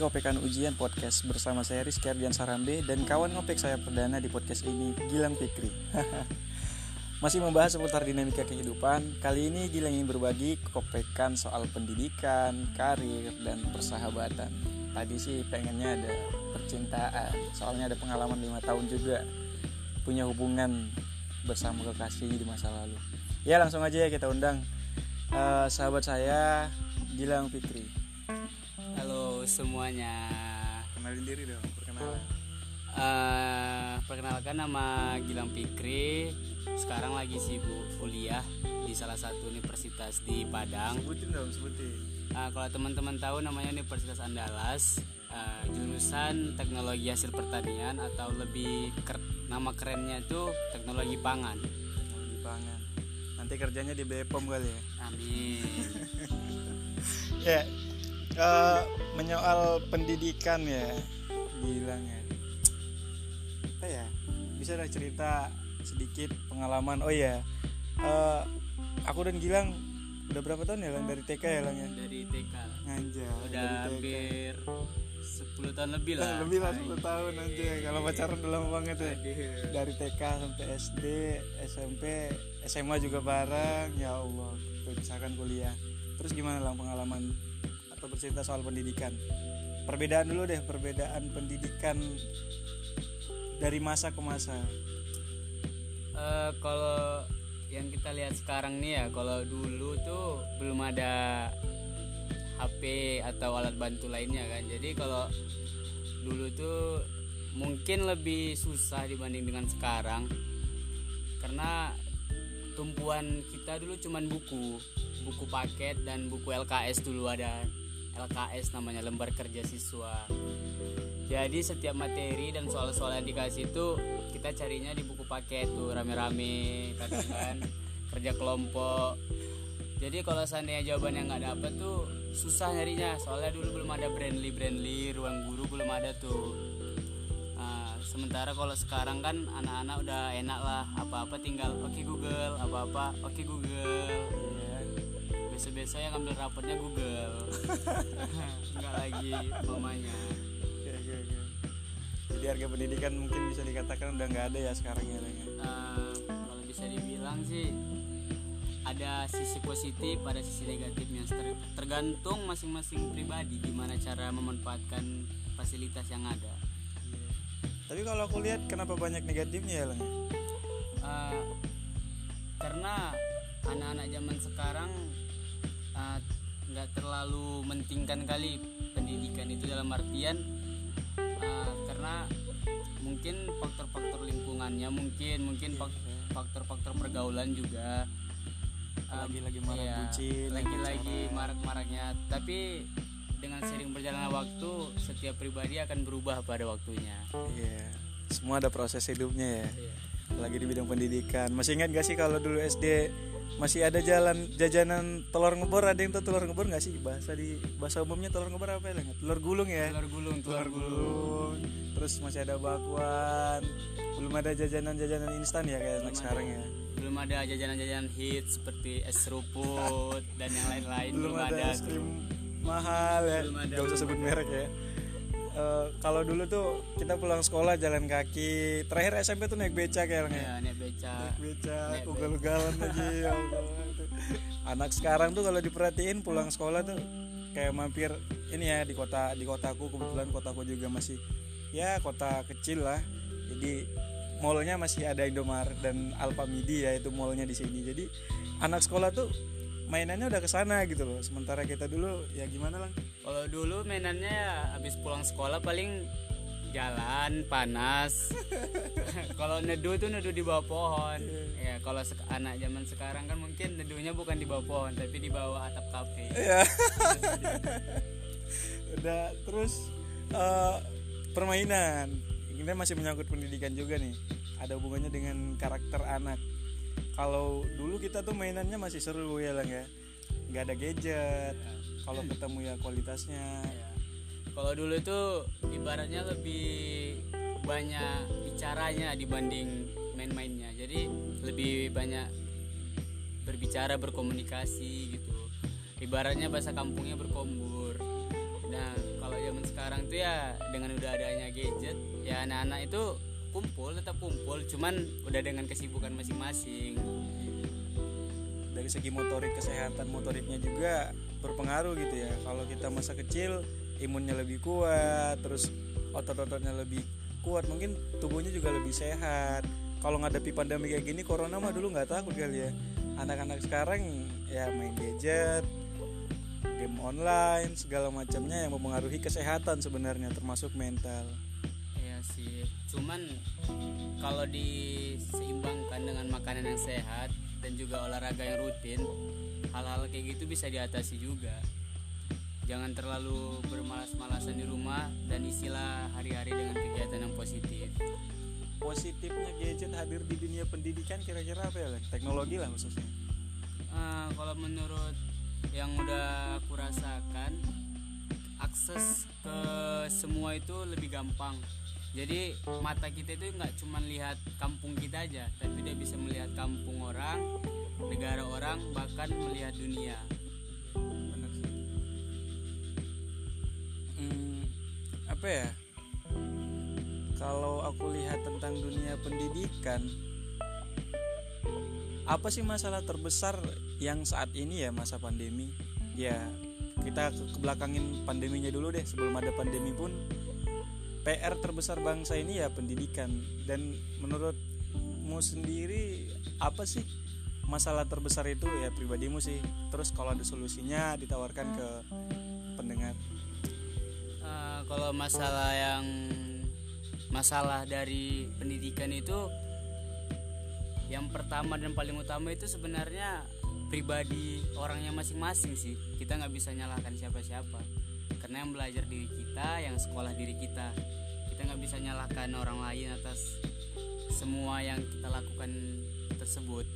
Kopekan Ujian Podcast bersama saya Rizky Ardian Sarambe dan kawan ngopek saya perdana di podcast ini, Gilang Fikri. Masih membahas seputar dinamika kehidupan, kali ini Gilang ingin berbagi kopekan soal pendidikan, karir, dan persahabatan. Tadi sih pengennya ada percintaan, soalnya ada pengalaman lima tahun juga punya hubungan bersama kekasih di masa lalu. Ya langsung aja ya kita undang uh, sahabat saya Gilang Fikri. Semuanya. Kenalin diri dong, perkenalan. Uh, perkenalkan nama Gilang Fikri. Sekarang lagi sibuk kuliah di salah satu universitas di Padang. Sebutin dong, sebutin. Uh, kalau teman-teman tahu namanya Universitas Andalas. Uh, jurusan teknologi hasil pertanian atau lebih ker nama kerennya itu teknologi pangan. Teknologi pangan. Nanti kerjanya di Bepom kali ya. Amin. ya, uh, menyoal pendidikan ya bilang ya. Apa ya? Bisa lah cerita sedikit pengalaman. Oh ya uh, aku dan Gilang udah berapa tahun ya lang? Dari TK ya lang ya? Dari TK nganja udah hampir 10 tahun lebih lah. Lebih lah 10 tahun aja kalau pacaran udah lama banget ya. Dari TK sampai SD SMP SMA juga bareng. Ya Allah misalkan kuliah. Terus gimana lang pengalaman atau bercerita soal pendidikan? Perbedaan dulu deh perbedaan pendidikan dari masa ke masa. Uh, kalau yang kita lihat sekarang nih ya kalau dulu tuh belum ada HP atau alat bantu lainnya kan. Jadi kalau dulu tuh mungkin lebih susah dibanding dengan sekarang. Karena tumpuan kita dulu cuman buku buku paket dan buku LKS dulu ada LKS namanya lembar kerja siswa. Jadi setiap materi dan soal-soal yang dikasih itu kita carinya di buku paket tuh rame-rame kadang kan kerja kelompok. Jadi kalau seandainya jawaban yang nggak dapet tuh susah nyarinya. Soalnya dulu belum ada brandly brandly ruang guru belum ada tuh. Nah, sementara kalau sekarang kan anak-anak udah enak lah. Apa-apa tinggal oke okay, Google apa-apa oke okay, Google biasa-biasa yang ngambil rapotnya Google. Nggak lagi mamanya jadi harga pendidikan mungkin bisa dikatakan udah nggak ada ya sekarang ya uh, kalau bisa dibilang sih ada sisi positif ada sisi negatifnya. Tergantung masing-masing pribadi gimana cara memanfaatkan fasilitas yang ada. Tapi kalau aku lihat kenapa banyak negatifnya ya Leng? Uh, karena anak-anak zaman sekarang nggak uh, terlalu mentingkan kali pendidikan itu dalam artian uh, karena mungkin faktor-faktor lingkungannya mungkin mungkin faktor-faktor pergaulan juga. Lagi-lagi uh, marak ya, bucin lagi-lagi marak-maraknya. Tapi dengan sering berjalannya waktu setiap pribadi akan berubah pada waktunya. Iya semua ada proses hidupnya ya. Yeah. lagi di bidang pendidikan. Masih ingat gak sih kalau dulu SD masih ada jalan jajanan telur ngebor ada yang tahu telur ngebor nggak sih? Bahasa di bahasa umumnya telur ngebor apa ya telur gulung ya? Telur gulung telur, gulung. terus masih ada bakwan. Belum ada jajanan-jajanan instan ya kayak anak sekarang ya? Belum ada jajanan-jajanan hit seperti es seruput dan yang lain-lain. Belum, belum ada, ada. es krim mahal ya. Gak usah sebut merek ya. Uh, kalau dulu tuh kita pulang sekolah jalan kaki. Terakhir SMP tuh naik beca kayak ya, naik beca. Naik beca ugal-ugalan lagi ya anak sekarang tuh kalau diperhatiin pulang sekolah tuh kayak mampir ini ya di kota di kotaku. Kebetulan kotaku juga masih ya kota kecil lah. Jadi mallnya masih ada Indomaret dan Alfamidi ya itu mallnya di sini. Jadi anak sekolah tuh mainannya udah ke sana gitu loh. Sementara kita dulu ya gimana lah kalau dulu mainannya ya habis pulang sekolah paling jalan panas. Kalau neduh tuh neduh di bawah pohon. Yeah. ya kalau anak zaman sekarang kan mungkin neduhnya bukan di bawah pohon tapi di bawah atap kafe. Yeah. udah terus uh, permainan. Ini masih menyangkut pendidikan juga nih. Ada hubungannya dengan karakter anak. Kalau dulu kita tuh mainannya masih seru ya lang ya. Nggak ada gadget. Ya. kalau ketemu ya kualitasnya. Ya. Kalau dulu itu ibaratnya lebih banyak bicaranya dibanding main-mainnya. Jadi lebih banyak berbicara berkomunikasi gitu. Ibaratnya bahasa kampungnya berkombur. Nah kalau zaman sekarang tuh ya dengan udah adanya gadget ya anak-anak itu kumpul tetap kumpul. Cuman udah dengan kesibukan masing-masing. Dari segi motorik kesehatan motoriknya juga berpengaruh gitu ya. Kalau kita masa kecil imunnya lebih kuat terus otot-ototnya lebih kuat mungkin tubuhnya juga lebih sehat. Kalau ngadepi pandemi kayak gini corona mah dulu nggak takut kali ya. Anak-anak sekarang ya main gadget game online segala macamnya yang mempengaruhi kesehatan sebenarnya termasuk mental. Ya sih. Cuman kalau diseimbangkan dengan makanan yang sehat dan juga olahraga yang rutin hal-hal kayak gitu bisa diatasi juga jangan terlalu bermalas-malasan di rumah dan isilah hari-hari dengan kegiatan yang positif. Positifnya gadget hadir di dunia pendidikan kira-kira apa ya Len? teknologi lah khususnya uh, kalau menurut yang udah aku rasakan akses ke semua itu lebih gampang. Jadi mata kita itu nggak cuma lihat kampung kita aja tapi dia bisa melihat kampung orang negara orang bahkan melihat dunia apa ya? Kalau aku lihat tentang dunia pendidikan apa sih masalah terbesar yang saat ini ya masa pandemi? Ya kita ke belakangin pandeminya dulu deh sebelum ada pandemi pun. PR terbesar bangsa ini ya pendidikan. Dan menurutmu sendiri apa sih masalah terbesar itu? Ya pribadimu sih. Terus kalau ada solusinya ditawarkan ke pendengar kalau masalah yang masalah dari pendidikan itu yang pertama dan paling utama itu sebenarnya pribadi orangnya masing-masing sih. Kita nggak bisa nyalahkan siapa-siapa. Karena yang belajar diri kita yang sekolah diri kita kita nggak bisa nyalahkan orang lain atas semua yang kita lakukan tersebut.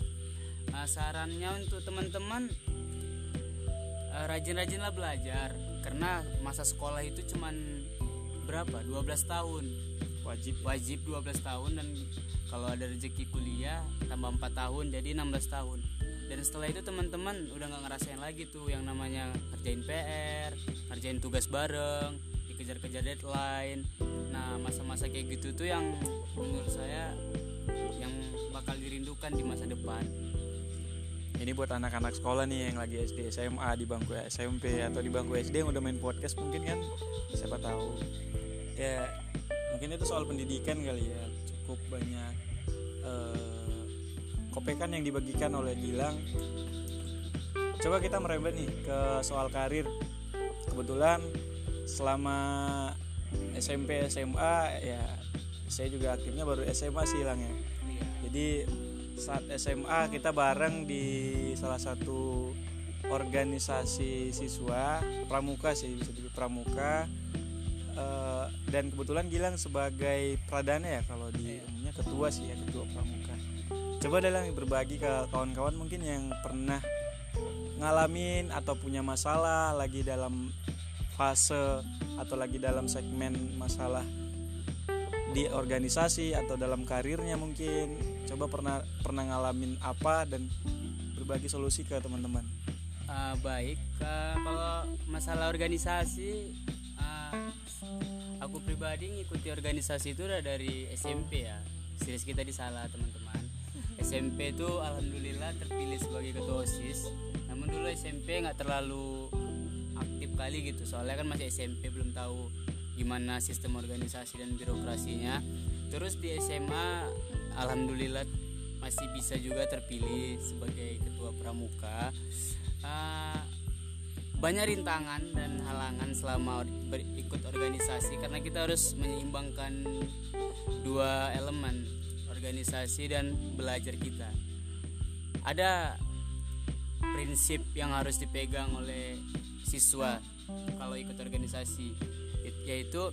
Nah, sarannya untuk teman-teman rajin-rajinlah belajar. Karena masa sekolah itu cuman berapa? 12 tahun. Wajib. Wajib 12 tahun dan kalau ada rezeki kuliah tambah 4 tahun jadi 16 tahun. Dan setelah itu teman-teman udah nggak ngerasain lagi tuh yang namanya ngerjain PR ngerjain tugas bareng dikejar-kejar deadline. Nah masa-masa kayak gitu tuh yang menurut saya yang bakal dirindukan di masa depan ini buat anak-anak sekolah nih yang lagi SD SMA di bangku SMP atau di bangku SD yang udah main podcast mungkin kan? Siapa tahu. Ya mungkin itu soal pendidikan kali ya. Cukup banyak eh, kopekan yang dibagikan oleh Gilang. Coba kita merembet nih ke soal karir. Kebetulan selama SMP SMA ya saya juga aktifnya baru SMA sih Gilang ya. Iya. jadi saat SMA kita bareng di salah satu organisasi siswa pramuka sih bisa disebut pramuka. Eh, dan kebetulan Gilang sebagai pradana ya kalau di umumnya ketua sih ya ketua pramuka. Coba Lang berbagi ke kawan-kawan mungkin yang pernah ngalamin atau punya masalah lagi dalam fase atau lagi dalam segmen masalah di organisasi atau dalam karirnya mungkin. Coba pernah pernah ngalamin apa dan berbagi solusi ke teman-teman? Uh, baik uh, kalau masalah organisasi uh, aku pribadi ngikuti organisasi itu udah dari SMP ya. Serius kita di salah teman-teman SMP itu alhamdulillah terpilih sebagai ketua osis. Namun dulu SMP nggak terlalu aktif kali gitu. Soalnya kan masih SMP belum tahu gimana sistem organisasi dan birokrasinya. Terus di SMA alhamdulillah masih bisa juga terpilih sebagai ketua pramuka. Uh, banyak rintangan dan halangan selama berikut organisasi karena kita harus menyeimbangkan dua elemen organisasi dan belajar kita. Ada prinsip yang harus dipegang oleh siswa kalau ikut organisasi yaitu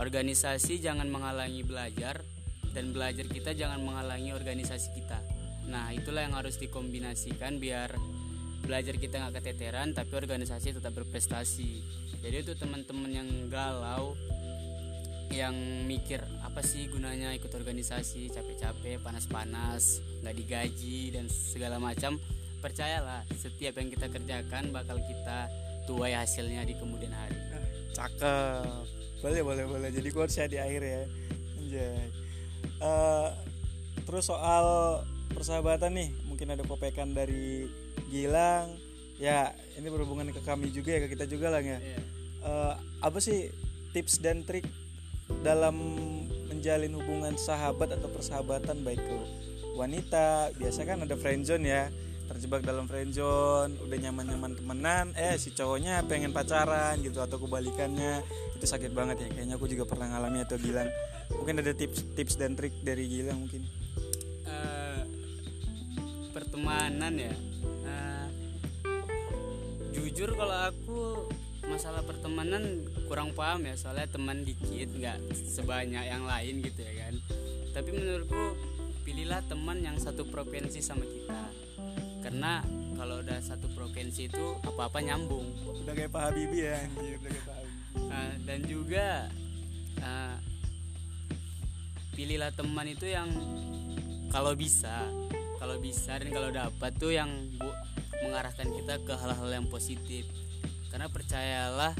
organisasi jangan menghalangi belajar dan belajar kita jangan menghalangi organisasi kita. Nah itulah yang harus dikombinasikan biar belajar kita nggak keteteran tapi organisasi tetap berprestasi. Jadi untuk teman-teman yang galau yang mikir apa sih gunanya ikut organisasi? Capek-capek panas-panas nggak digaji dan segala macam percayalah setiap yang kita kerjakan bakal kita tuai hasilnya di kemudian hari. Cakep. Boleh boleh boleh. Jadi quotes ya di akhir ya. Anjay. Uh, terus soal persahabatan nih mungkin ada kopekan dari Gilang. Ya ini berhubungan ke kami juga ya ke kita juga lah ya. Eh, apa sih tips dan trik dalam menjalin hubungan sahabat atau persahabatan? Baik ke wanita biasa kan ada friendzone ya terjebak dalam friendzone udah nyaman-nyaman temenan eh si cowoknya pengen pacaran gitu atau kebalikannya. Itu sakit banget ya kayaknya aku juga pernah ngalami atau Gilang mungkin ada tips tips dan trik dari Gilang mungkin. Eh, pertemanan ya? Eh, jujur kalau aku masalah pertemanan kurang paham ya soalnya teman dikit nggak sebanyak yang lain gitu ya kan. Tapi menurutku pilihlah teman yang satu provinsi sama kita karena kalau udah satu provinsi itu apa-apa nyambung. Udah kayak Pak Habibie ya anjir udah kayak Pak Habibie. Nah, dan juga uh, pilihlah teman itu yang kalau bisa kalau bisa dan kalau dapat tuh yang bu- mengarahkan kita ke hal-hal yang positif. Karena percayalah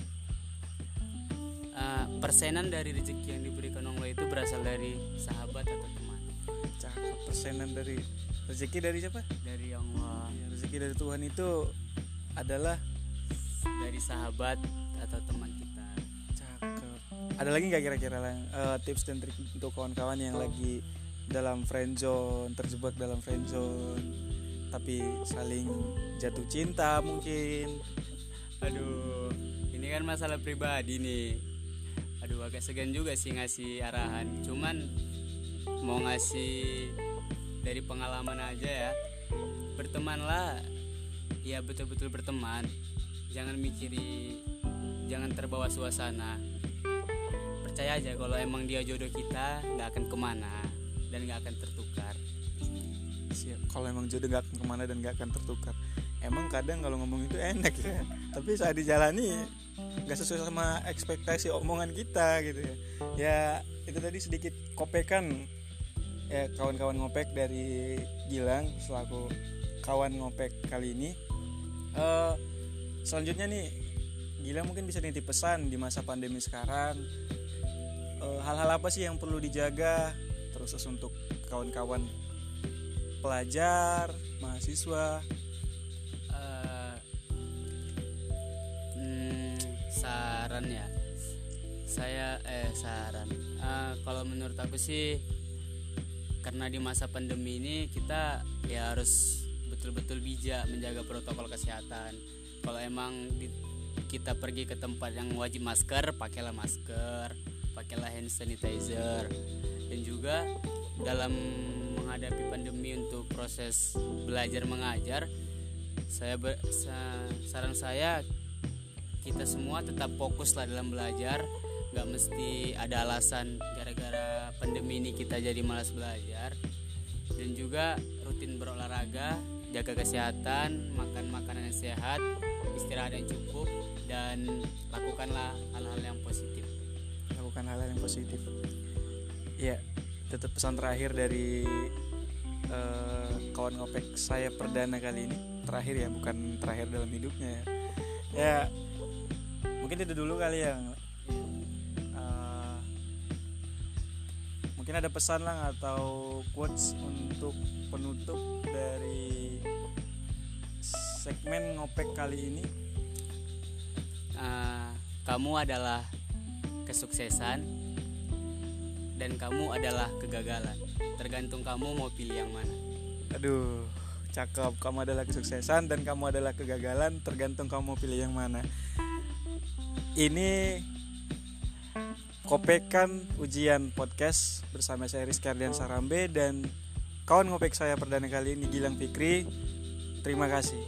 uh, persenan dari rezeki yang diberikan Allah itu berasal dari sahabat atau teman. Cakep persenan dari rezeki dari siapa? Dari Allah. Ya, rezeki dari Tuhan itu adalah dari sahabat atau teman kita. Cakep. Ada lagi nggak kira-kira eh, tips dan trik untuk kawan-kawan yang lagi dalam friendzone terjebak dalam friendzone tapi saling jatuh cinta mungkin. Aduh, ini kan masalah pribadi nih. Aduh, agak segan juga sih ngasih arahan. Cuman mau ngasih dari pengalaman aja ya. Bertemanlah, ya betul-betul berteman. Jangan mikiri, jangan terbawa suasana. Percaya aja kalau emang dia jodoh kita, nggak akan ke mana dan nggak akan tertukar. siap kalau emang jodoh nggak akan ke mana dan nggak akan tertukar emang kadang kalau ngomong itu enak ya tapi saat dijalani nggak sesuai sama ekspektasi omongan kita gitu ya ya itu tadi sedikit kopekan ya kawan-kawan ngopek dari Gilang selaku kawan ngopek kali ini. Eh selanjutnya nih Gilang mungkin bisa nitip pesan di masa pandemi sekarang. Eh, hal-hal apa sih yang perlu dijaga? Terus untuk kawan-kawan pelajar mahasiswa? Eh, hmm, saran ya. Saya eh saran. Eh, kalau menurut aku sih karena di masa pandemi ini kita ya harus betul-betul bijak menjaga protokol kesehatan. Kalau emang di- kita pergi ke tempat yang wajib masker pakailah masker pakailah hand sanitizer. Dan juga dalam menghadapi pandemi untuk proses belajar mengajar saya ber- sa- saran saya kita semua tetap fokus lah dalam belajar nggak mesti ada alasan gara-gara pandemi ini kita jadi malas belajar. Dan juga rutin berolahraga jaga kesehatan makan makanan yang sehat istirahat yang cukup dan lakukanlah hal-hal yang positif. Lakukan hal-hal yang positif. Ya tetap pesan terakhir dari eh, kawan ngopek saya perdana kali ini. Terakhir ya bukan terakhir dalam hidupnya ya. Ya mungkin itu dulu kali ya mungkin ada pesan lah atau quotes untuk penutup dari segmen ngopek kali ini Ah, kamu adalah kesuksesan dan kamu adalah kegagalan tergantung kamu mau pilih yang mana Aduh, cakep. Kamu adalah kesuksesan dan kamu adalah kegagalan, tergantung kamu mau pilih yang mana. Ini kopekan ujian podcast bersama saya Rizky Ardian Sarambe dan kawan ngopek saya perdana kali ini Gilang Fikri. Terima kasih.